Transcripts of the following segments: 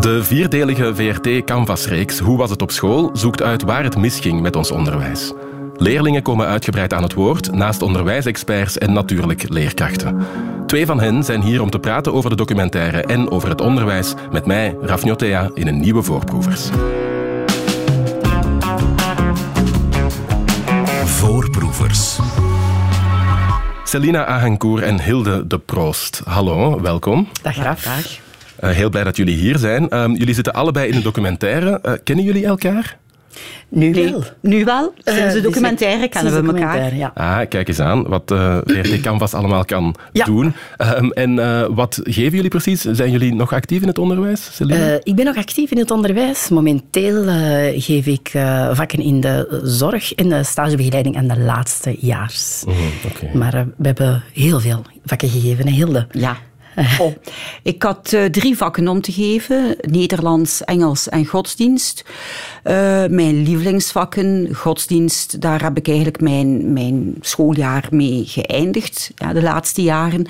De vierdelige VRT Canvas-reeks Hoe was het op school zoekt uit waar het misging met ons onderwijs. Leerlingen komen uitgebreid aan het woord, naast onderwijsexperts en natuurlijk leerkrachten. Twee van hen zijn hier om te praten over de documentaire en over het onderwijs met mij, Raf Njotea, in een nieuwe Voorproevers. Voorproevers. Selina Ahankour en Hilde de Proost. Hallo, welkom. Dag Raf. Uh, heel blij dat jullie hier zijn. Uh, jullie zitten allebei in een documentaire. Uh, kennen jullie elkaar? Nu wel. Nu wel. Sinds de documentaire kennen we elkaar. Ja. Ah, kijk eens aan wat uh, VRT Canvas allemaal kan ja. doen. Um, en uh, wat geven jullie precies? Zijn jullie nog actief in het onderwijs, uh, ik ben nog actief in het onderwijs. Momenteel geef ik vakken in de zorg en de stagebegeleiding aan de laatste jaars. Mm, okay. Maar we hebben heel veel vakken gegeven, hè, Hilde? Ja. Oh. Ik had uh, drie vakken om te geven: Nederlands, Engels en godsdienst. Uh, mijn lievelingsvakken, godsdienst, daar heb ik eigenlijk mijn, mijn schooljaar mee geëindigd, ja, de laatste jaren.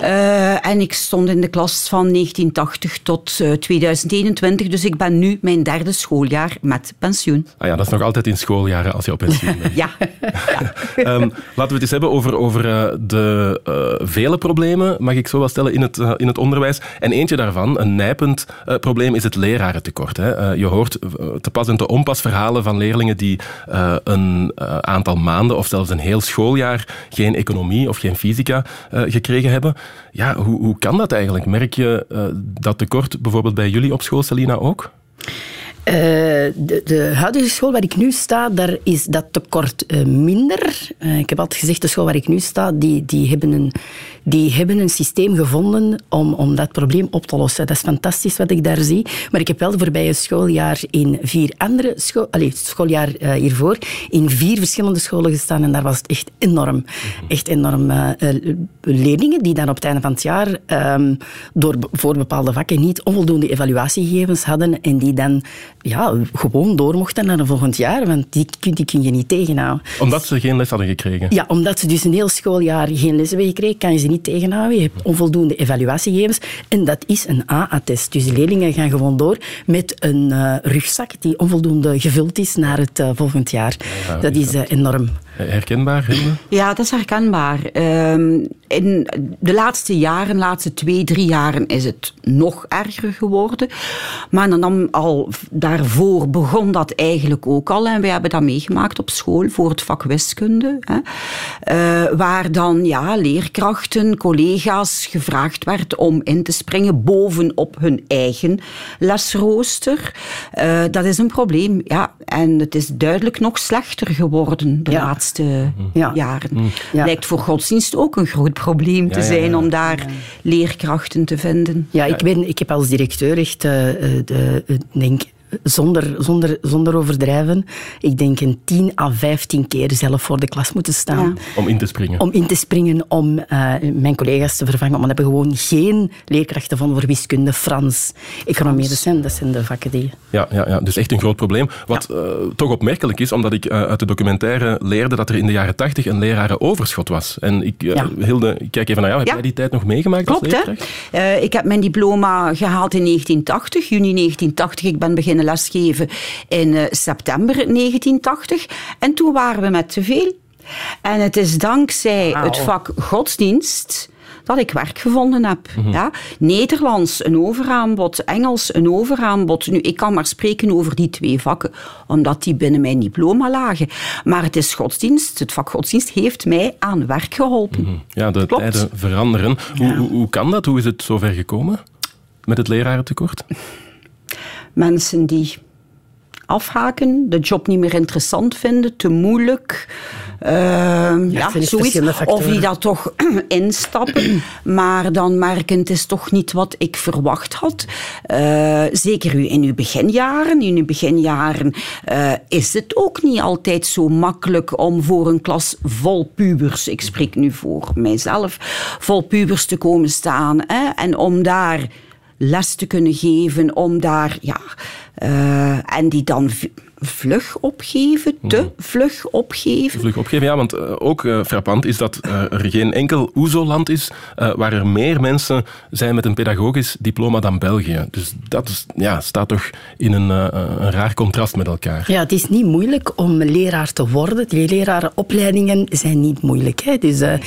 Uh, en ik stond in de klas van 1980 tot 2021, dus ik ben nu mijn derde schooljaar met pensioen. Ah ja, dat is nog altijd in schooljaren als je op pensioen bent. ja. ja. um, laten we het eens hebben over, over de vele problemen, mag ik zo wel stellen in het, uh, in het onderwijs. En eentje daarvan, een nijpend uh, probleem, is het lerarentekort. Hè. Uh, je hoort te pas en te onpas verhalen van leerlingen die een aantal maanden of zelfs een heel schooljaar geen economie of geen fysica gekregen hebben. Ja, hoe, hoe kan dat eigenlijk? Merk je dat tekort bijvoorbeeld bij jullie op school, Selina, ook? De, de, huidige school waar ik nu sta, daar is dat tekort minder. Ik heb altijd gezegd, de school waar ik nu sta, die, die, hebben, een, die hebben een systeem gevonden om, om dat probleem op te lossen. Dat is fantastisch wat ik daar zie. Maar ik heb wel de voorbije schooljaar in vier andere school, allez, schooljaar hiervoor, in vier verschillende scholen gestaan en daar was het echt enorm. Mm -hmm. Echt enorm. leerlingen die dan op het einde van het jaar um, door, voor bepaalde vakken niet onvoldoende evaluatiegegevens hadden en die dan ja, gewoon door mochten naar een volgend jaar, want die, die kun je niet tegenhouden. Omdat ze geen les hadden gekregen? Ja, omdat ze dus een heel schooljaar geen les hebben gekregen, kan je ze niet tegenhouden. Je hebt onvoldoende evaluatiegegevens en dat is een A-attest. Dus de leerlingen gaan gewoon door met een uh, rugzak die onvoldoende gevuld is naar het uh, volgend jaar. Ja, dat is uh, enorm. Herkenbaar, Hilde? Ja, dat is herkenbaar. Um, in de laatste jaren, de laatste twee, drie jaren, is het nog erger geworden. Maar dan al daarvoor begon dat eigenlijk ook al. En wij hebben dat meegemaakt op school voor het vak wiskunde. Hè. Uh, waar dan ja, leerkrachten, collega's gevraagd werd om in te springen bovenop hun eigen lesrooster. Uh, dat is een probleem, ja. En het is duidelijk nog slechter geworden de ja. laatste ja. jaren. Ja. Lijkt voor godsdienst ook een groot probleem te zijn om daar leerkrachten te vinden. Ja, ik, ben, ik heb als directeur echt, uh, de, denk zonder, zonder, zonder overdrijven, ik denk een 10 à 15 keer zelf voor de klas moeten staan. Ja. Om in te springen? Om in te springen, om uh, mijn collega's te vervangen. Want we hebben gewoon geen leerkrachten van voor wiskunde, Frans, economie. Dat zijn, dat zijn de vakken die... Ja, ja, ja, dus echt een groot probleem. Wat ja. uh, toch opmerkelijk is, omdat ik uh, uit de documentaire leerde dat er in de jaren 80 een lerarenoverschot was. En ik, ja. Hilde, ik kijk even naar jou. Heb jij die tijd nog meegemaakt Klopt, als leerkracht? Hè? ik heb mijn diploma gehaald in 1980, juni 1980. Ik ben beginnen lesgeven in uh, september 1980. En toen waren we met te veel. En het is dankzij wow. het vak godsdienst dat ik werk gevonden heb. Mm -hmm. ja? Nederlands een overaanbod, Engels een overaanbod. Nu, ik kan maar spreken over die twee vakken, omdat die binnen mijn diploma lagen. Maar het is godsdienst, het vak godsdienst heeft mij aan werk geholpen. Mm -hmm. Ja, de Klopt. tijden veranderen. Ja. Hoe, hoe, hoe kan dat? Hoe is het zover gekomen met het lerarentekort? Mensen die afhaken, de job niet meer interessant vinden, te moeilijk. Uh, ja, ja zoiets. Of die dat toch instappen, maar dan merken het is toch niet wat ik verwacht had. Uh, zeker u in uw beginjaren. In uw beginjaren uh, is het ook niet altijd zo makkelijk om voor een klas vol pubers, ik spreek nu voor mijzelf, vol pubers te komen staan. Hè, en om daar les te kunnen geven, om daar, ja, uh, en die dan vlug opgeven, te vlug opgeven. Vlug opgeven, ja, want uh, ook uh, frappant is dat uh, er geen enkel OESO-land is waar er meer mensen zijn met een pedagogisch diploma dan België. Dus dat is, ja, staat toch in een, een, raar contrast met elkaar. Ja, het is niet moeilijk om leraar te worden. Die lerarenopleidingen zijn niet moeilijk. Hè. Dus, de,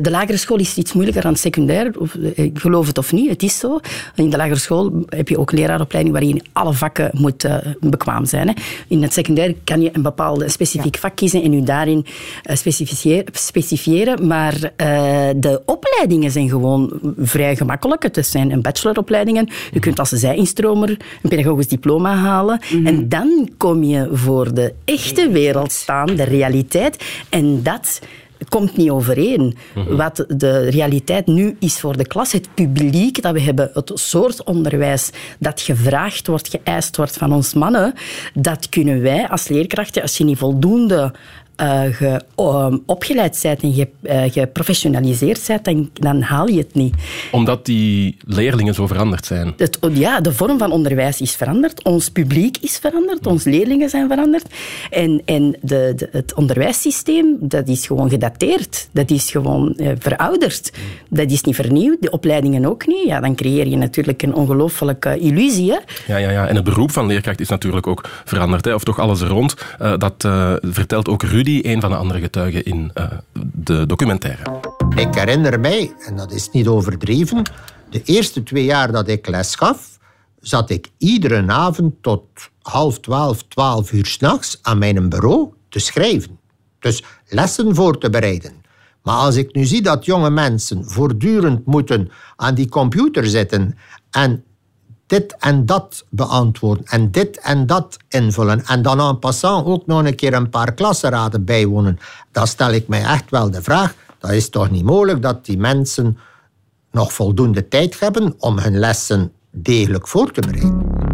de lagere school is iets moeilijker dan secundair. Of, ik geloof het of niet, het is zo. In de lagere school heb je ook leraaropleiding waarin je in alle vakken moet bekwaam zijn. Hè in het secundair kan je een bepaald specifiek vak kiezen en je daarin uh, specifieren. Maar uh, de opleidingen zijn gewoon vrij gemakkelijk. Het zijn een bacheloropleidingen. Je kunt als zij-instromer een pedagogisch diploma halen. Mm -hmm. En dan kom je voor de echte wereld staan, de realiteit. En dat komt niet overeen. Mhm. Wat de realiteit nu is voor de klas, het publiek dat we hebben, het soort onderwijs dat gevraagd wordt, geëist wordt van ons mannen, dat kunnen wij als leerkrachten, als je niet voldoende uh, ge, um, opgeleid bent en ge, uh, geprofessionaliseerd bent, dan, dan, haal je het niet. Omdat die leerlingen zo veranderd zijn? Het, ja, de vorm van onderwijs is veranderd. Ons publiek is veranderd. Onze leerlingen zijn veranderd. En, en de, de, het onderwijssysteem, dat is gewoon gedateerd. Dat is gewoon uh, verouderd. Dat is niet vernieuwd. De opleidingen ook niet. Ja, dan creëer je natuurlijk een ongelooflijke illusie. Hè? Ja, ja, ja. En het beroep van leerkracht is natuurlijk ook veranderd. Hè? Of toch alles rond. dat vertelt ook Rudy die een van de andere getuigen in uh, de documentaire. Ik herinner mij, en dat is niet overdreven, de eerste twee jaar dat ik les gaf, zat ik iedere avond tot half twaalf, twaalf uur s'nachts aan mijn bureau te schrijven. Dus lessen voor te bereiden. Maar als ik nu zie dat jonge mensen voortdurend moeten aan die computer zitten en dit en dat beantwoorden en dit en dat invullen en dan en passant ook nog een keer een paar klassenraden bijwonen, dan stel ik mij echt wel de vraag, dat is toch niet mogelijk dat die mensen nog voldoende tijd hebben om hun lessen degelijk voor te bereiden.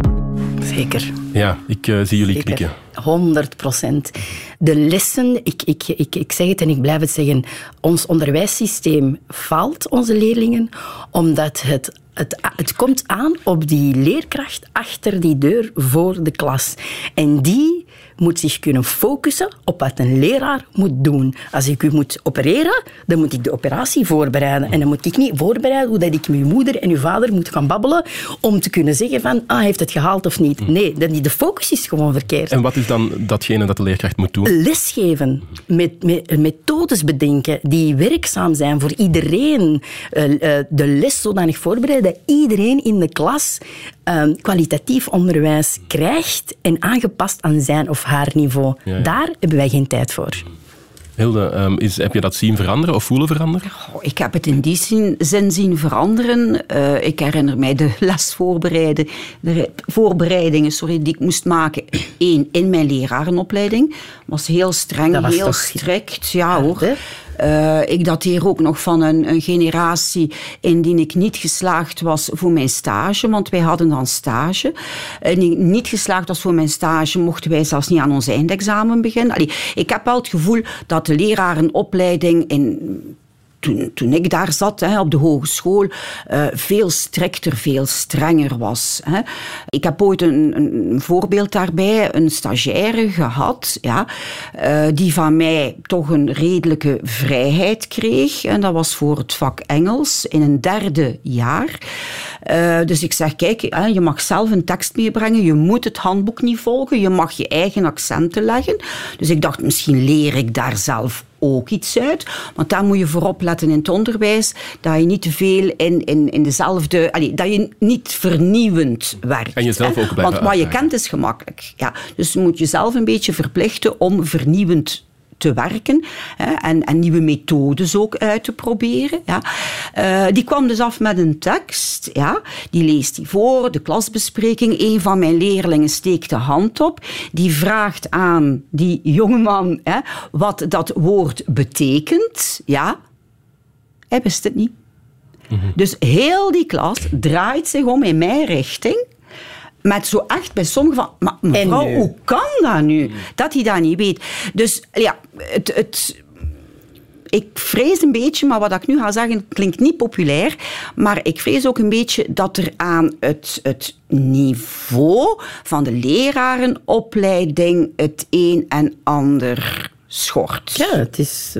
Zeker. Ja, ik uh, zie jullie Zeker. knikken. 100 procent. De lessen, ik, ik, ik, ik zeg het en ik blijf het zeggen, ons onderwijssysteem faalt onze leerlingen omdat het het, het komt aan op die leerkracht achter die deur voor de klas. En die moet zich kunnen focussen op wat een leraar moet doen. Als ik u moet opereren, dan moet ik de operatie voorbereiden. En dan moet ik niet voorbereiden hoe dat ik met uw moeder en uw vader moet gaan babbelen om te kunnen zeggen van, ah, heeft het gehaald of niet. Nee, de focus is gewoon verkeerd. En wat is dan datgene dat de leerkracht moet doen? Lesgeven. Met, met methodes bedenken die werkzaam zijn voor iedereen. Uh, uh, de les zodanig voorbereiden dat iedereen in de klas uh, kwalitatief onderwijs krijgt en aangepast aan zijn of haar niveau. Daar hebben wij geen tijd voor. Hilde, um, is, heb je dat zien veranderen of voelen veranderen? Oh, ik heb het in die zin, zin zien veranderen. Uh, ik herinner mij de lesvoorbereidingen sorry, die ik moest maken. Eén, in mijn lerarenopleiding. was heel streng, was heel strikt. Ja hoor. Uh, ik dateer ook nog van een, een, generatie indien ik niet geslaagd was voor mijn stage, want wij hadden dan stage. En ik niet geslaagd was voor mijn stage, mochten wij zelfs niet aan ons eindexamen beginnen. Ik heb wel het gevoel dat de lerarenopleiding in toen, toen ik daar zat hè, op de hogeschool, uh, veel strikter, veel strenger was. Hè. Ik heb ooit een, een, voorbeeld daarbij, een stagiaire gehad, ja, uh, die van mij toch een redelijke vrijheid kreeg. En dat was voor het vak Engels in een derde jaar. Uh, dus ik zeg, kijk, je mag zelf een tekst meebrengen, je moet het handboek niet volgen, je mag je eigen accenten leggen. Dus ik dacht, misschien leer ik daar zelf ook iets uit. Want daar moet je voorop letten in het onderwijs, dat je niet te veel in, in, in dezelfde... Allee, dat je niet vernieuwend werkt. En jezelf ook Want wat je kent is gemakkelijk. Ja. Dus je moet jezelf een beetje verplichten om vernieuwend te werken hè, en, en, nieuwe methodes ook uit te proberen. Ja. Uh, die kwam dus af met een tekst, ja. die leest die voor, de klasbespreking. Een van mijn leerlingen steekt de hand op, die vraagt aan die jongeman hè, wat dat woord betekent. Ja. Hij wist het niet. Mm -hmm. Dus heel die klas draait zich om in mijn richting met zo echt bij sommigen van, maar mevrouw, hoe kan dat nu? Dat hij dat niet weet. Dus ja, het, het ik vrees een beetje, maar wat ik nu ga zeggen klinkt niet populair, maar ik vrees ook een beetje dat er aan het, het niveau van de lerarenopleiding het een en ander schort. Ja, het is...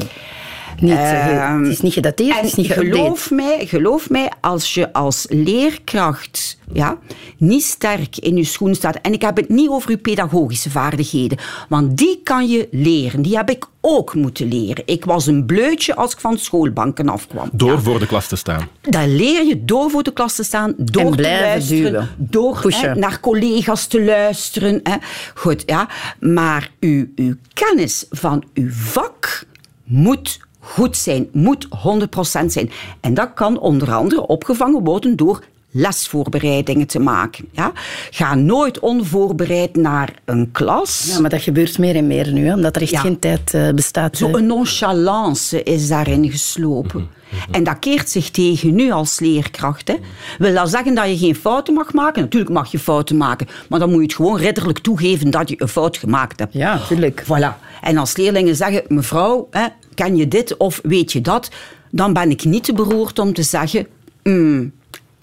eh, Niet, eh, het is niet gedateerd, het is niet geüpdate. geloof mij, geloof mij, als je als leerkracht ja, niet sterk in je schoen staat, en ik heb het niet over je pedagogische vaardigheden, want die kan je leren. Die heb ik ook moeten leren. Ik was een bleutje als ik van schoolbanken afkwam. Door Ja. voor de klas te staan. Dat leer je door voor de klas te staan, door En te blijven luisteren, duwen. door hè, naar collega's te luisteren. Hè. Goed, ja. Maar uw, uw kennis van uw vak moet goed zijn, moet 100% zijn. En dat kan onder andere opgevangen worden door lesvoorbereidingen te maken. Ja. Ga nooit onvoorbereid naar een klas. Ja, maar dat gebeurt meer en meer nu, hè, omdat er echt Ja. geen tijd eh, bestaat. Zo'n nonchalance is daarin geslopen. En dat keert zich tegen nu als leerkracht. Hè. Wil dat zeggen dat je geen fouten mag maken? Natuurlijk mag je fouten maken. Maar dan moet je het gewoon ridderlijk toegeven dat je een fout gemaakt hebt. Ja, tuurlijk. Voilà. En als leerlingen zeggen, mevrouw, hè, ken je dit of weet je dat? Dan ben ik niet te beroerd om te zeggen, "Hmm, ik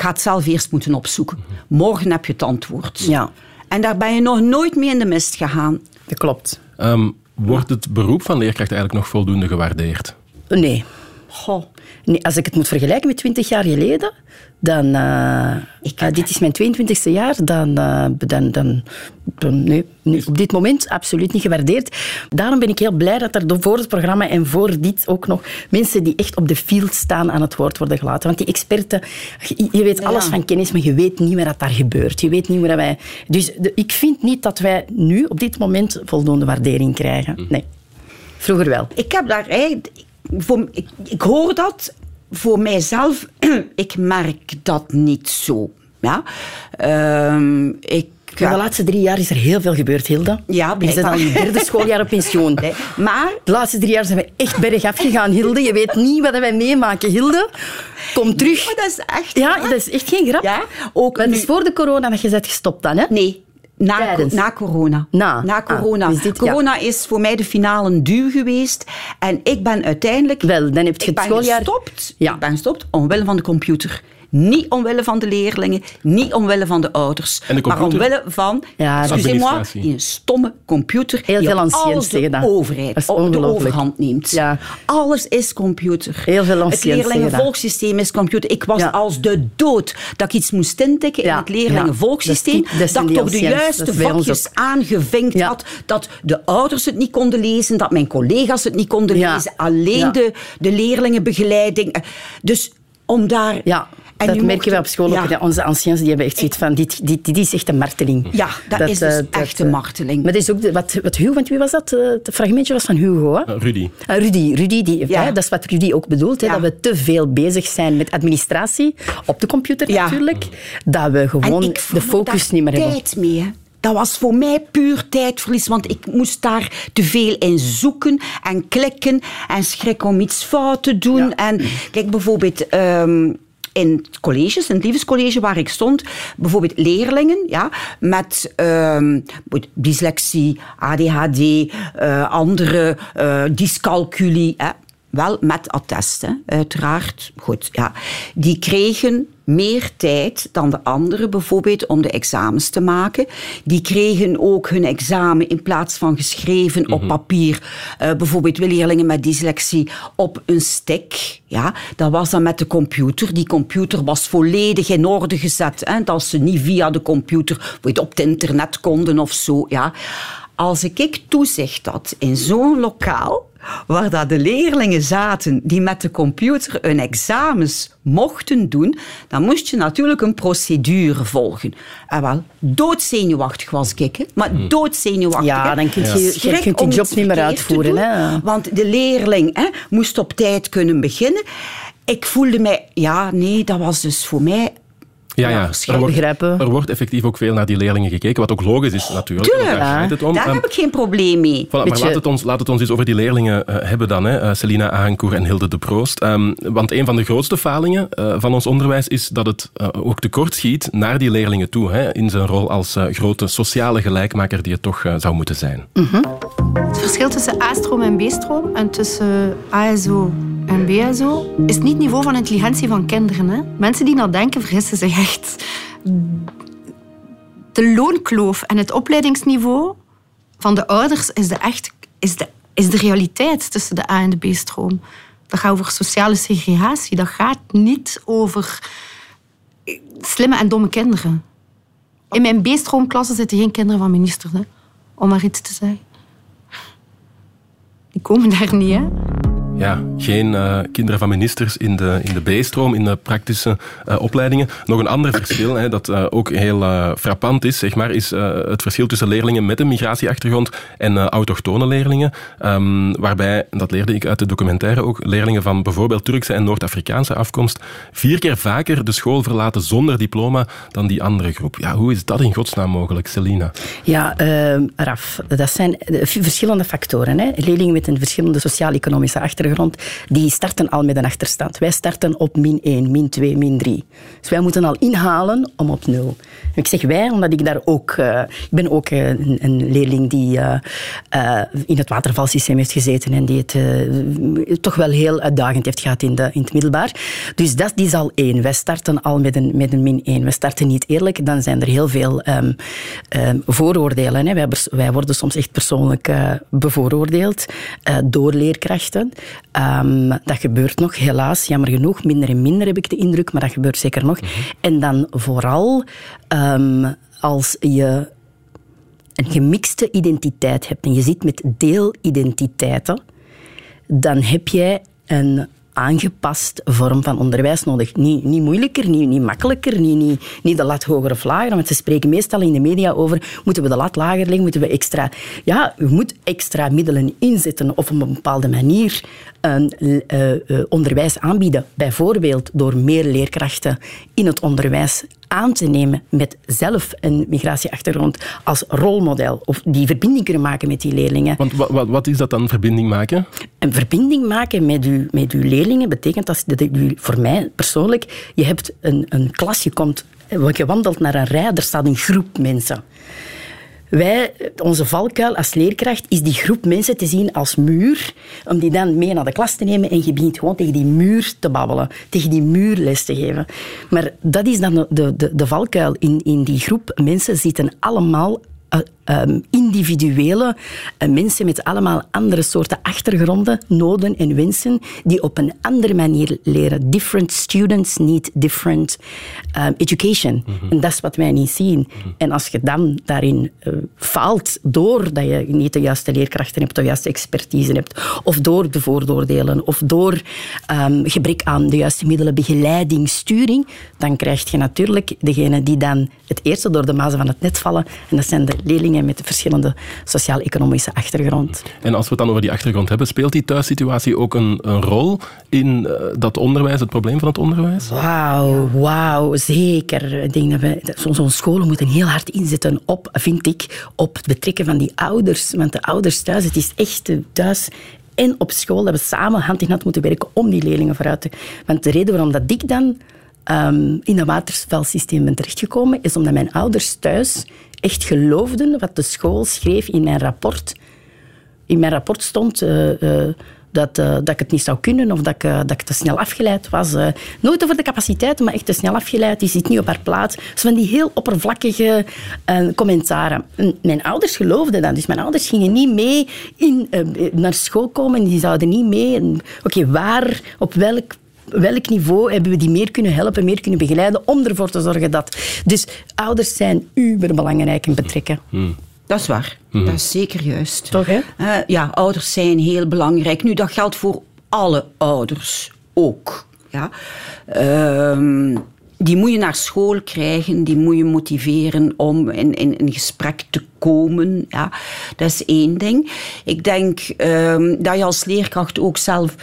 ga het zelf eerst moeten opzoeken. Morgen heb je het antwoord. Ja. En daar ben je nog nooit mee in de mist gegaan. Dat klopt. Ehm, wordt het beroep van leerkracht eigenlijk nog voldoende gewaardeerd? Nee. Goh. Nee. Als ik het moet vergelijken met 20 jaar geleden, dan... eh, eh, dit is mijn 22e jaar, dan... eh, dan, dan, dan nee, nee, op dit moment absoluut niet gewaardeerd. Daarom ben ik heel blij dat er voor het programma en voor dit ook nog mensen die echt op de field staan aan het woord worden gelaten. Want die experten, je, je weet alles Ja. van kennis, maar je weet niet meer wat daar gebeurt. Je weet niet meer dat wij... Dus de- ik vind niet dat wij nu, op dit moment, voldoende waardering krijgen. Nee. Vroeger wel. Ik heb daar eigenlijk... Voor, ik, ik hoor dat voor mijzelf. ik merk dat niet zo. Ja? Ehm, ik... De laatste drie jaar is er heel veel gebeurd, Hilda. Ja, je bent al in je derde schooljaar op pensioen. Nee, maar De laatste drie jaar zijn we echt bergaf gegaan, Hilde. Je weet niet wat wij meemaken, Hilde. Kom terug. Dat is echt... Ja, dat is echt geen grap. Ja, ook Maar het nu- is voor de corona dat je bent gestopt dan, hè? Nee. Na, Tijdens. na corona. Na. Na Ah, corona. dus dit- ja. corona is voor mij de finale duw geweest. En ik ben uiteindelijk... Wel, dan heb je het schooljaar- gestopt. Ja. Ik ben gestopt omwille van de computer. Niet omwille van de leerlingen, niet omwille van de ouders. En de Maar omwille van, Ja, administratie. die een stomme computer Heel die veel alles de dat. overheid op de overhand neemt. Ja. Alles is computer. Heel veel Het leerlingenvolksysteem is computer. Ik was Ja. als de dood dat ik iets moest intikken Ja, in het leerlingenvolksysteem. ja. Dat is- ik toch de juiste vakjes aangevinkt Ja. had. Dat de ouders het niet konden lezen, dat mijn collega's het niet konden Ja. lezen. Alleen Ja. de, de leerlingenbegeleiding. Dus om daar... Ja, En dat merken we op school ook. Ja. Onze anciëns die hebben echt zoiets van, dit, dit, dit is echt een marteling. Ja, dat is dus eh, echt een marteling. Maar dat is ook de, wat, wat Hugo, want wie was dat? Eh, Het fragmentje was van Hugo, hè? Eh, Rudy. Ah, Rudy, Rudy die, Ja. hè, dat is wat Rudy ook bedoelt, hè, Ja. dat we te veel bezig zijn met administratie, op de computer Ja. natuurlijk, dat we gewoon de focus daar niet meer hebben. tijd mee. hè. Dat was voor mij puur tijdverlies, want ik moest daar te veel in zoeken en klikken en schrik om iets fout te doen. En kijk, bijvoorbeeld ehm, in het college, in het liefdescollege waar ik stond, bijvoorbeeld leerlingen ja, met ehm, dyslexie, ADHD, eh, andere eh, dyscalculie, hè, wel met attest, hè, uiteraard. Goed, ja. Die kregen meer tijd dan de anderen, bijvoorbeeld, om de examens te maken. Die kregen ook hun examen in plaats van geschreven op papier. eh, bijvoorbeeld leerlingen met dyslexie op een stick. Ja, dat was dan met de computer. Die computer was volledig in orde gezet. Hè, dat ze niet via de computer op het internet konden of zo. Ja. Als ik, ik toezicht had in zo'n lokaal, waar dat de leerlingen zaten die met de computer hun examens mochten doen, dan moest je natuurlijk een procedure volgen. En wel, doodzenuwachtig was ik, hè? maar doodzenuwachtig. Ja, dan kun je- je kunt je om job niet meer uitvoeren, doen, hè. Want de leerling hè, moest op tijd kunnen beginnen. Ik voelde mij, ja, nee, dat was dus voor mij Ja, ja. Er, wordt, begrijpen. er wordt effectief ook veel naar die leerlingen gekeken, wat ook logisch is natuurlijk. Tuurlijk. Daar het om. Daar heb ik geen probleem mee. Voilà, maar laat het, ons, laat het ons eens over die leerlingen eh, hebben dan, hè. Eh, Selina Ahankoer en Hilde de Proost. Ehm, want een van de grootste falingen eh, van ons onderwijs is dat het ook tekort schiet naar die leerlingen toe, hè, in zijn rol als grote sociale gelijkmaker die het toch zou moeten zijn. Het verschil tussen A-stroom en B-stroom en tussen ASO en BSO is niet niveau van intelligentie van kinderen. Hè. Mensen die dat denken, vergissen zich echt. De loonkloof en het opleidingsniveau van de ouders is de, echt, is de, is de realiteit tussen de A- en de B-stroom. Dat gaat over sociale segregatie. Dat gaat niet over slimme en domme kinderen. In mijn B-stroomklasse zitten geen kinderen van ministers, hè, om maar iets te zeggen. Die komen daar niet, hè. Ja, geen eh, kinderen van ministers in de, in de B-stroom, in de praktische eh, opleidingen. Nog een ander verschil, hè, dat eh, ook heel frappant is, zeg maar, is het verschil tussen leerlingen met een migratieachtergrond en autochtone leerlingen. Ehm, waarbij, dat leerde ik uit de documentaire ook, leerlingen van bijvoorbeeld Turkse en Noord-Afrikaanse afkomst vier keer vaker de school verlaten zonder diploma dan die andere groep. Ja, hoe is dat in godsnaam mogelijk, Selina? Ja, eh, Raf, dat zijn verschillende factoren. Hè. Leerlingen met een verschillende sociaal-economische achtergrond, die starten al met een achterstand. Wij starten op min 1, min 2, min 3. Dus wij moeten al inhalen om op 0. Ik zeg wij, omdat ik daar ook... eh, ik ben ook eh, een, een leerling die eh, in het watervalsysteem heeft gezeten en die het toch wel heel uitdagend heeft gehad in, de, in het middelbaar. Dus dat is al één. Wij starten al met een, met een min 1. We starten niet eerlijk, dan zijn er heel veel ehm, ehm, vooroordelen. Hè. Wij, wij worden soms echt persoonlijk bevooroordeeld door leerkrachten. Ehm, dat gebeurt nog, helaas, jammer genoeg. Minder en minder heb ik de indruk, maar dat gebeurt zeker nog. En dan vooral ehm, als je een gemixte identiteit hebt en je zit met deelidentiteiten, dan heb jij een aangepast vorm van onderwijs nodig. Niet, niet moeilijker, niet, niet makkelijker, niet, niet, de lat hoger of lager. Want ze spreken meestal in de media over, moeten we de lat lager leggen, moeten we extra... Ja, je moet extra middelen inzetten of op een bepaalde manier een eh, eh, onderwijs aanbieden. Bijvoorbeeld door meer leerkrachten in het onderwijs aan te nemen met zelf een migratieachtergrond als rolmodel. Of die verbinding kunnen maken met die leerlingen. Want wat, wat, is dat dan, verbinding maken? Een verbinding maken met uw, met uw leerlingen betekent dat, dat u, voor mij persoonlijk, je hebt een, een klas, je, komt, je wandelt naar een rij, er staat een groep mensen. Wij, onze valkuil als leerkracht is die groep mensen te zien als muur, om die dan mee naar de klas te nemen en je begint gewoon tegen die muur te babbelen, tegen die muur les te geven. Maar dat is dan de, de, de valkuil. In, in die groep mensen zitten allemaal eh, ehm, individuele eh, mensen met allemaal andere soorten achtergronden, noden en wensen, die op een andere manier leren. Different students need different um, education. En dat is wat wij niet zien. En als je dan daarin eh, faalt, doordat je niet de juiste leerkrachten hebt, de juiste expertise hebt, of door de vooroordelen, of door ehm, gebrek aan de juiste middelen, begeleiding, sturing, dan krijg je natuurlijk degene die dan het eerste door de mazen van het net vallen. En dat zijn de leerlingen met verschillende sociaal-economische achtergrond. En als we het dan over die achtergrond hebben, speelt die thuissituatie ook een, een rol in eh, dat onderwijs, het probleem van het onderwijs? Wauw, wauw, zeker. Ik denk dat we, zo'n scholen moeten heel hard inzetten op, vind ik, op het betrekken van die ouders. Want de ouders thuis, het is echt thuis en op school dat we samen hand in hand moeten werken om die leerlingen vooruit te... Want de reden waarom dat ik dan ehm, in een waterspelsysteem ben terechtgekomen, is omdat mijn ouders thuis echt geloofden wat de school schreef in mijn rapport in mijn rapport stond eh, eh, dat, eh, dat ik het niet zou kunnen of dat ik, dat ik te snel afgeleid was. nooit over de capaciteiten, maar echt te snel afgeleid. Die zit niet op haar plaats. Dus van die heel oppervlakkige commentaren. En mijn ouders geloofden dat. Dus mijn ouders gingen niet mee in, naar school komen. Die zouden niet mee. Oké, waar, op welk welk niveau hebben we die meer kunnen helpen, meer kunnen begeleiden, om ervoor te zorgen dat... Dus ouders zijn uberbelangrijk in betrekken. Dat is waar. Dat is zeker juist. Toch, hè? Eh, ja, ouders zijn heel belangrijk. Nu, dat geldt voor alle ouders ook. Ja. Ehm, die moet je naar school krijgen, die moet je motiveren om in, in, in gesprek te komen. Ja. Dat is één ding. Ik denk ehm, dat je als leerkracht ook zelf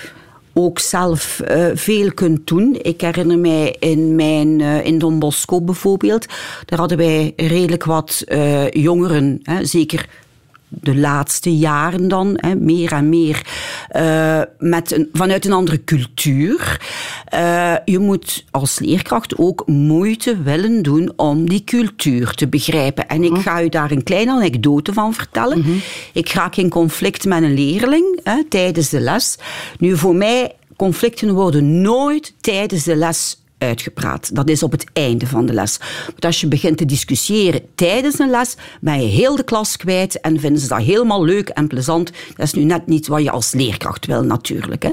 ook zelf uh, veel kunt doen. Ik herinner mij in, mijn, uh, in Don Bosco bijvoorbeeld, daar hadden wij redelijk wat uh, jongeren, hè, zeker de laatste jaren dan, hè, meer en meer, uh, met een, vanuit een andere cultuur. Uh, je moet als leerkracht ook moeite willen doen om die cultuur te begrijpen. En ik ga u daar een kleine anekdote van vertellen. Mm -hmm. Ik raak in conflict met een leerling hè, tijdens de les. Nu, voor mij, conflicten worden nooit tijdens de les uitgepraat. Dat is op het einde van de les. Want als je begint te discussiëren tijdens een les, ben je heel de klas kwijt en vinden ze dat helemaal leuk en plezant. Dat is nu net niet wat je als leerkracht wil, natuurlijk. Hè.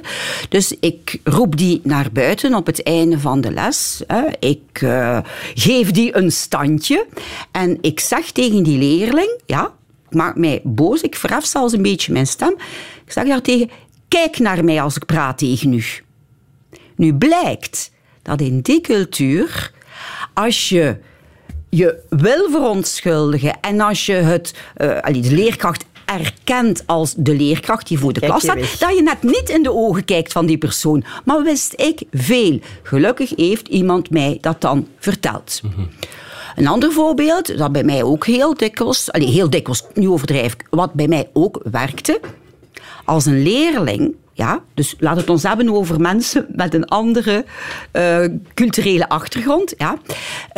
Dus ik roep die naar buiten op het einde van de les. Hè. Ik uh, geef die een standje en ik zeg tegen die leerling, ja, ik maak mij boos, ik verhef zelfs een beetje mijn stem. Ik zeg daar tegen, kijk naar mij als ik praat tegen u. Nu blijkt dat in die cultuur, als je je wil verontschuldigen en als je het, uh, de leerkracht erkent als de leerkracht die voor de klas staat, dat je net niet in de ogen kijkt van die persoon. Maar wist ik veel. Gelukkig heeft iemand mij dat dan verteld. Mm -hmm. Een ander voorbeeld, dat bij mij ook heel dikwijls, allee, heel dikwijls, nu overdrijf ik, wat bij mij ook werkte, als een leerling ja, dus laat het ons hebben over mensen met een andere uh, culturele achtergrond. Ja.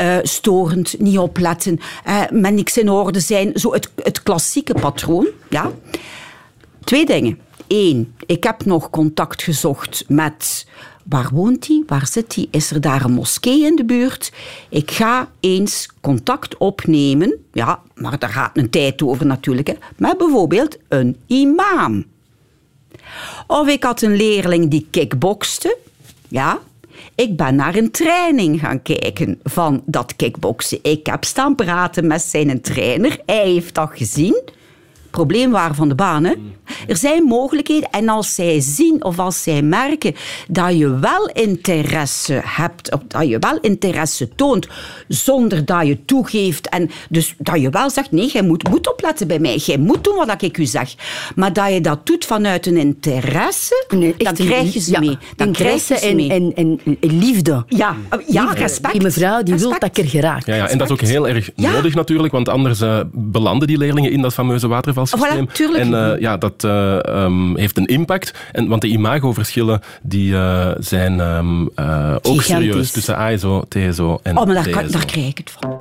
Uh, storend, niet opletten, uh, met niks in orde zijn. Zo het, het klassieke patroon. Ja. Twee dingen. Eén, ik heb nog contact gezocht met waar woont hij, waar zit hij, is er daar een moskee in de buurt? Ik ga eens contact opnemen, ja, maar daar gaat een tijd over natuurlijk, hè, met bijvoorbeeld een imam. Of ik had een leerling die kickbokste. Ja, ik ben naar een training gaan kijken van dat kickboksen. Ik heb staan praten met zijn trainer. Hij heeft dat gezien probleem waren van de baan. Hè? Er zijn mogelijkheden en als zij zien of als zij merken dat je wel interesse hebt, of dat je wel interesse toont, zonder dat je toegeeft en dus dat je wel zegt, nee, jij moet, moet opletten bij mij, jij moet doen wat ik u zeg. Maar dat je dat doet vanuit een interesse, nee, dan krijg je ze ja, mee. Dan interesse krijg je ze en, mee. en, en, liefde. Ja, ja respect. Die mevrouw die wil dat ik er geraak. Ja, ja, en dat is ook heel erg Ja. nodig natuurlijk, want anders eh, belanden die leerlingen in dat fameuze Voilà, tuurlijk. En eh, ja, dat eh, ehm, heeft een impact. En, want de imagoverschillen die, eh, zijn ehm, eh, ook serieus tussen ASO, TSO en Oh, maar daar, kan- daar krijg ik het van.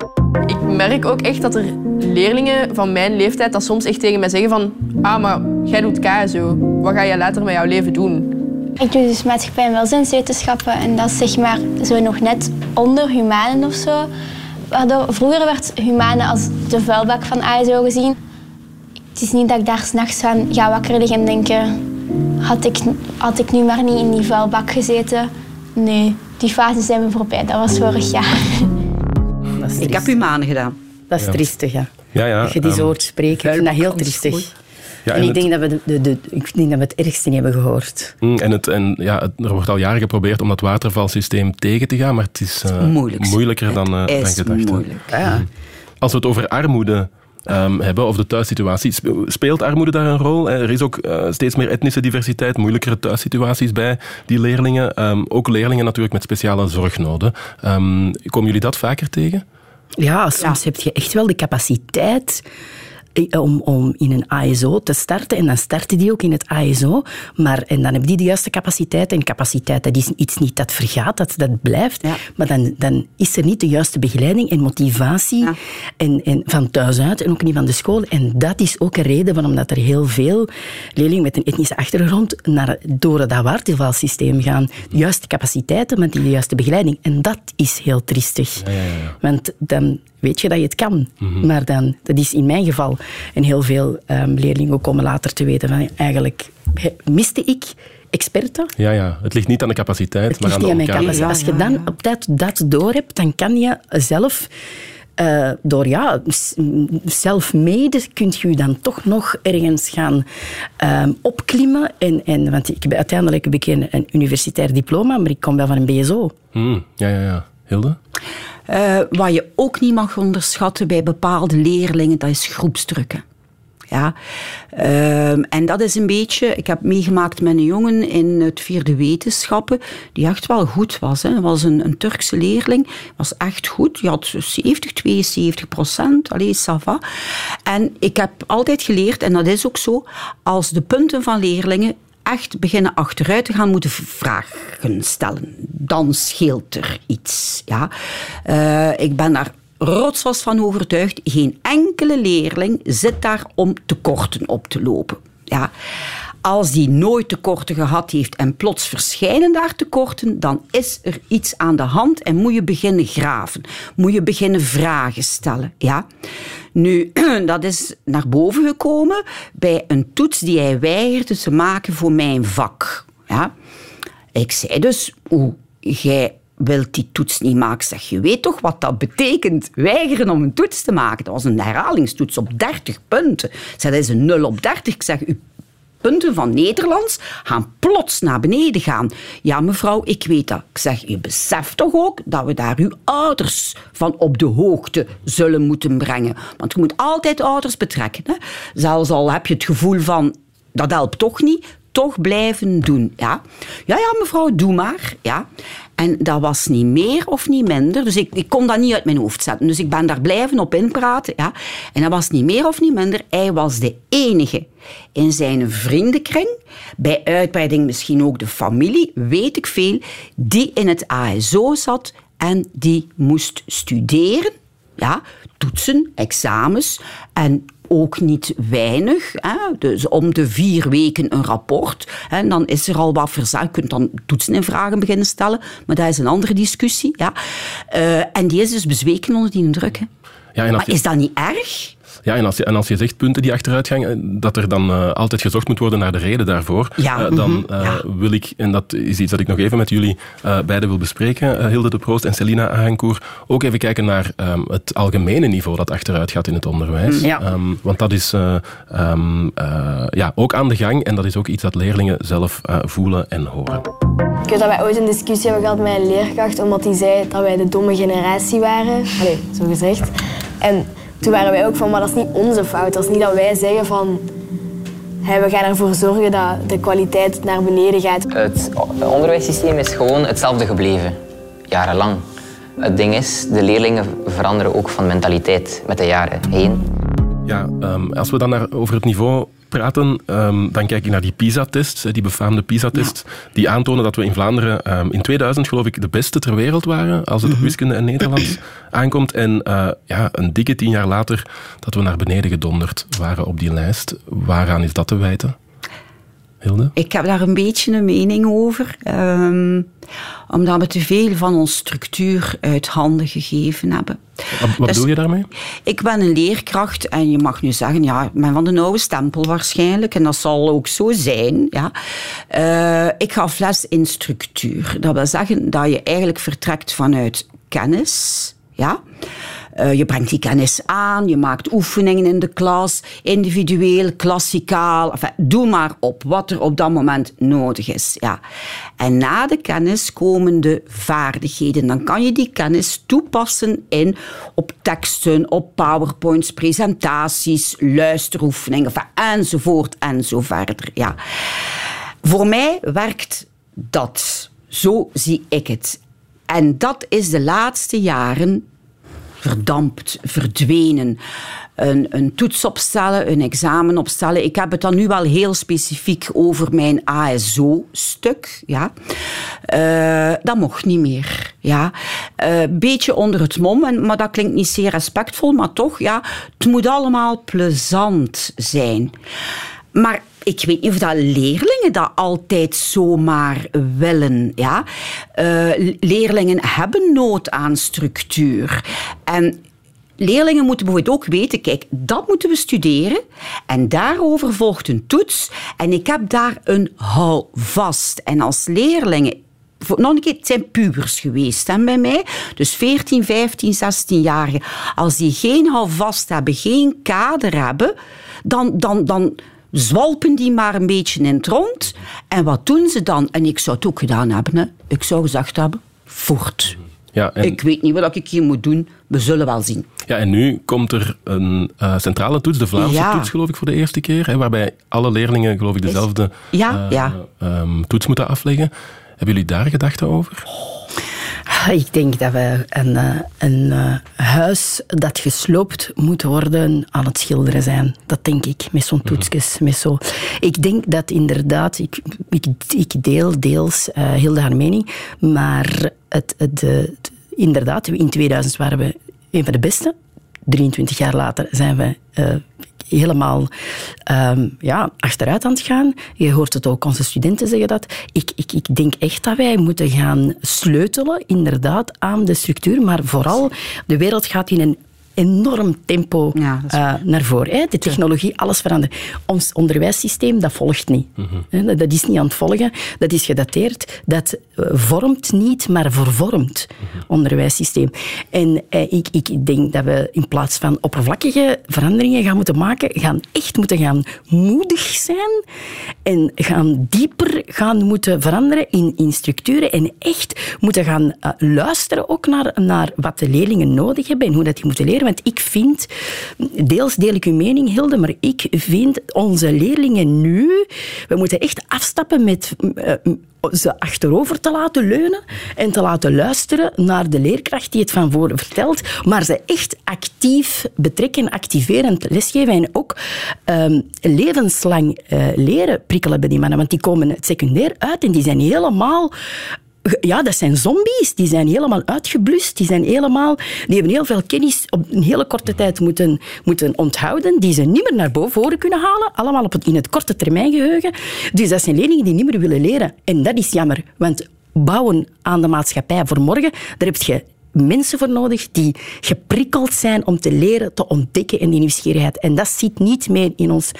Ik merk ook echt dat er leerlingen van mijn leeftijd dat soms echt tegen mij zeggen van ah, maar jij doet KSO. Wat ga je later met jouw leven doen? Ik doe dus maatschappij en welzijnswetenschappen en dat is zeg maar zo nog net onder humanen of zo. Waardoor, vroeger werd humanen als de vuilbak van ASO gezien. Het is niet dat ik daar s'nachts van ga wakker liggen en denken... Had ik, had ik nu maar niet in die vuilbak gezeten? Nee, die fase zijn we voorbij. Dat was vorig jaar. Dat is Ik heb triest. humanen gedaan. Dat is triestig, ja. Ja, ja, Dat je die ehm, zo hoort spreken. Ik vind dat heel triestig. Ja, en ik het- denk, dat we de, de, de- ik denk dat we het ergste niet hebben gehoord. Mm, En, het, en ja, het- er wordt al jaren geprobeerd om dat watervalsysteem tegen te gaan, maar het is eh, Moeilijk. moeilijker dan, eh, dan gedacht. hè. moeilijk. Ja. Als we het over armoede ehm, hebben, of de thuissituatie, spe- speelt armoede daar een rol? Er is ook eh, steeds meer etnische diversiteit, moeilijkere thuissituaties bij die leerlingen. Ehm, ook leerlingen natuurlijk met speciale zorgnoden. Ehm, komen jullie dat vaker tegen? Ja, soms heb je echt wel de capaciteit eh, om, om in een ASO te starten. En dan starten die ook in het ASO. Maar, en dan hebben die de juiste capaciteit. En capaciteit, dat is iets niet dat vergaat, dat, dat blijft. Ja. Maar dan, dan is er niet de juiste begeleiding en motivatie Ja. en, en van thuis uit en ook niet van de school. En dat is ook een reden waarom dat er heel veel leerlingen met een etnische achtergrond naar, door dat watervalsysteem gaan. De juiste capaciteiten met die juiste begeleiding. En dat is heel triestig. Want dan weet je dat je het kan. Maar dan, dat is in mijn geval. En heel veel ehm, leerlingen komen later te weten van eigenlijk he- miste ik experten. Ja, ja. Het ligt niet aan de capaciteit, Het maar ligt aan niet de aan mijn elkaar. capaciteit. Als je dan op tijd dat door hebt, dan kan je zelf... eh, door ja, s- self-made kun je je dan toch nog ergens gaan ehm, opklimmen. En, en, want ik heb uiteindelijk heb ik een, een universitair diploma, maar ik kom wel van een BSO. Mm, ja, ja, ja. Eh, wat je ook niet mag onderschatten bij bepaalde leerlingen, dat is groepsdrukken. Ja. Ehm, en dat is een beetje... Ik heb meegemaakt met een jongen in het vierde wetenschappen, die echt wel goed was. Hè. was een, een Turkse leerling, was echt goed. Die had 70, 72 procent. Allee, ça va. En ik heb altijd geleerd, en dat is ook zo, als de punten van leerlingen echt beginnen achteruit te gaan, moeten vragen stellen. Dan scheelt er iets. Ja. Uh, ik ben daar rotsvast van overtuigd. Geen enkele leerling zit daar om tekorten op te lopen. Ja. Als die nooit tekorten gehad heeft en plots verschijnen daar tekorten, dan is er iets aan de hand en moet je beginnen graven. Moet je beginnen vragen stellen. Ja? Nu, dat is naar boven gekomen bij een toets die hij weigerde te maken voor mijn vak. Ja? Ik zei dus, hoe jij wilt die toets niet maken. Zeg, je weet toch wat dat betekent? Weigeren om een toets te maken. Dat was een herhalingstoets op 30 punten. Zeg, dat is een 0 op 30. Ik zeg, uw punten van Nederlands gaan plots naar beneden gaan. Ja, mevrouw, ik weet dat. Ik zeg, je beseft toch ook dat we daar uw ouders van op de hoogte zullen moeten brengen. Want je moet altijd ouders betrekken. Hè? Zelfs al heb je het gevoel van, dat helpt toch niet, toch blijven doen. Ja, ja, ja mevrouw, doe maar. Ja. En dat was niet meer of niet minder. Dus ik, ik kon dat niet uit mijn hoofd zetten. Dus ik ben daar blijven op inpraten. Ja. En dat was niet meer of niet minder. Hij was de enige in zijn vriendenkring, bij uitbreiding misschien ook de familie, weet ik veel, die in het ASO zat en die moest studeren. Ja, toetsen, examens en ook niet weinig. Hè? Dus om de vier weken een rapport. En dan is er al wat verzaakt. Je kunt dan toetsen en vragen beginnen stellen. Maar dat is een andere discussie. Ja? Uh, en die is dus bezweken onder die druk. Hè? Ja, maar is dat niet erg? Ja, en als, je, en als je zegt punten die achteruitgang, eh, dat er dan uh, altijd gezocht moet worden naar de reden daarvoor, ja. uh, dan uh, ja. wil ik, en dat is iets dat ik nog even met jullie beiden wil bespreken, Hilde de Proost en Celina Ahankour, ook even kijken naar um, het algemene niveau dat achteruit gaat in het onderwijs. Ja. Um, want dat is um, ja, ook aan de gang en dat is ook iets dat leerlingen zelf voelen en horen. Ik weet dat wij ooit een discussie hebben gehad met een leerkracht, omdat hij zei dat wij de domme generatie waren. Allee, zo gezegd. En toen waren wij ook van, maar dat is niet onze fout. Dat is niet dat wij zeggen van, hey, we gaan ervoor zorgen dat de kwaliteit naar beneden gaat. Het onderwijssysteem is gewoon hetzelfde gebleven, jarenlang. Het ding is, de leerlingen veranderen ook van mentaliteit met de jaren heen. Ja, um, als we dan naar, over het niveau praten, um, dan kijk ik naar die PISA-tests, die befaamde PISA-tests, ja. die aantonen dat we in Vlaanderen um, in 2000, geloof ik, de beste ter wereld waren als het op wiskunde en Nederlands aankomt. En uh, ja, een dikke tien jaar later dat we naar beneden gedonderd waren op die lijst. Waaraan is dat te wijten? Hilde? Ik heb daar een beetje een mening over. Um, omdat we te veel van onze structuur uit handen gegeven hebben. Wat, wat dus, bedoel je daarmee? Ik ben een leerkracht en je mag nu zeggen, ja, ik ben van de oude stempel waarschijnlijk. En dat zal ook zo zijn. Ja. Uh, ik ga les in structuur. Dat wil zeggen dat je eigenlijk vertrekt vanuit kennis. Ja. Uh, je brengt die kennis aan, je maakt oefeningen in de klas, individueel, klassikaal. Doe maar op wat er op dat moment nodig is. Ja. En na de kennis komen de vaardigheden. Dan kan je die kennis toepassen in op teksten, op powerpoints, presentaties, luisteroefeningen, enfin, enzovoort en zo verder. Ja. Voor mij werkt dat. Zo zie ik het. En dat is de laatste jaren verdampt, verdwenen. Een, een toets opstellen, een examen opstellen. Ik heb het dan nu wel heel specifiek over mijn ASO-stuk. Ja. Uh, dat mocht niet meer. Ja. Uh, beetje onder het mom, maar dat klinkt niet zeer respectvol, maar toch, ja, het moet allemaal plezant zijn. Maar ik weet niet of dat leerlingen dat altijd zomaar willen. Ja? Uh, leerlingen hebben nood aan structuur. En Leerlingen moeten bijvoorbeeld ook weten, kijk, dat moeten we studeren en daarover volgt een toets en ik heb daar een houvast. En als leerlingen nog een keer, het zijn pubers geweest hè, bij mij. Dus 14, 15, 16-jarigen. Als die geen houvast hebben, geen kader hebben, dan, dan, dan, zwalpen die maar een beetje in het rond. En wat doen ze dan? En ik zou het ook gedaan hebben. Hè. Ik zou gezegd hebben, voort. Ja, en, Ik weet niet wat ik hier moet doen. We zullen wel zien. ja, en nu komt er een eh, centrale toets, de Vlaamse Ja. toets, geloof ik, voor de eerste keer. Hè, waarbij alle leerlingen, geloof ik, dezelfde Ja, eh, ja. ehm, toets moeten afleggen. Hebben jullie daar gedachten over? Ah, Ik denk dat we een, eh, een eh, huis dat gesloopt moet worden aan het schilderen zijn. Dat denk ik, met zo'n toetsjes. Met zo. Ik denk dat inderdaad, ik, ik, ik deel deels eh heel haar mening, maar het, het, het- inderdaad, in 2000 waren we een van de beste. 23 jaar later zijn we eh, helemaal ehm, ja, achteruit aan het gaan. Je hoort het ook, onze studenten zeggen dat. Ik, ik, ik denk echt dat wij moeten gaan sleutelen, inderdaad, aan de structuur. Maar vooral, de wereld gaat in een enorm tempo Ja, eh, naar voren. Hè. De technologie, alles verandert. Ons onderwijssysteem, dat volgt niet. Hè, dat- Dat is niet aan het volgen. Dat is gedateerd. Dat eh, vormt niet, maar vervormt. Onderwijssysteem. En eh, ik, ik denk dat we in plaats van oppervlakkige veranderingen gaan moeten maken, gaan echt moeten gaan moedig zijn en gaan dieper gaan moeten veranderen in, in structuren en echt moeten gaan luisteren ook naar, naar wat de leerlingen nodig hebben en hoe dat die moeten leren. Want ik vind, deels deel ik uw mening, Hilde, maar ik vind onze leerlingen nu, we moeten echt afstappen met eh, ze achterover te laten leunen en te laten luisteren naar de leerkracht die het van voren vertelt, maar ze echt actief betrekken, activerend lesgeven en ook ehm, levenslang eh, leren prikkelen bij die mannen, want die komen het secundair uit en die zijn helemaal ja, dat zijn zombies. Die zijn helemaal uitgeblust. Die, zijn helemaal, die hebben heel veel kennis op een hele korte tijd moeten, moeten onthouden, die ze niet meer naar boven kunnen halen. Allemaal op in het korte termijn geheugen. Dus dat zijn leerlingen die niet meer willen leren. En dat is jammer, want bouwen aan de maatschappij voor morgen, daar heb je mensen voor nodig die geprikkeld zijn om te leren, te ontdekken en die nieuwsgierigheid. En dat zit niet meer in ons...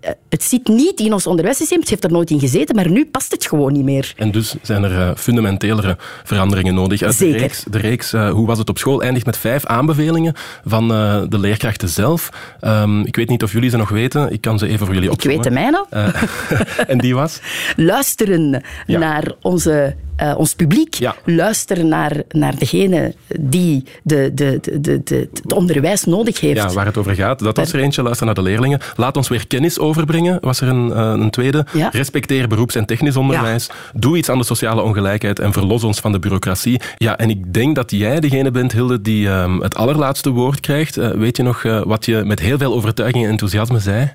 eh, Het zit niet in ons onderwijssysteem, het heeft er nooit in gezeten, maar nu past het gewoon niet meer. En dus zijn er eh, fundamentelere veranderingen nodig. Uit Zeker. De reeks, de reeks eh, Hoe was het op school eindigt met vijf aanbevelingen van eh, de leerkrachten zelf. Ehm, ik weet niet of jullie ze nog weten. Ik kan ze even voor jullie Ik opzommen. weet de mijne. Eh, en die was? Luisteren Ja. naar onze, eh, ons publiek. Ja. Luisteren naar, naar degene die de, de, de, de, de- het onderwijs nodig heeft. Ja, waar het over gaat. Dat was er eentje. Luister naar de leerlingen. Laat ons weer kennis overbrengen, was er een, eh, een tweede. Ja. Respecteer beroeps- en technisch onderwijs. Doe iets aan de sociale ongelijkheid en verlos ons van de bureaucratie. Ja, en ik denk dat jij degene bent, Hilde, die ehm, het allerlaatste woord krijgt. Eh, weet je nog eh, wat je met heel veel overtuiging en enthousiasme zei?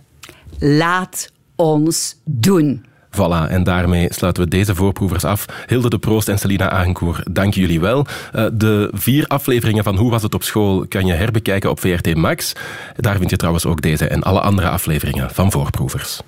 Laat ons doen. Voilà, en daarmee sluiten we deze voorproevers af. Hilde de Proost en Selina Agenkoer, dank jullie wel. Eh, De vier afleveringen van Hoe was het op school kan je herbekijken op VRT Max. Daar vind je trouwens ook deze en alle andere afleveringen van Voorproevers.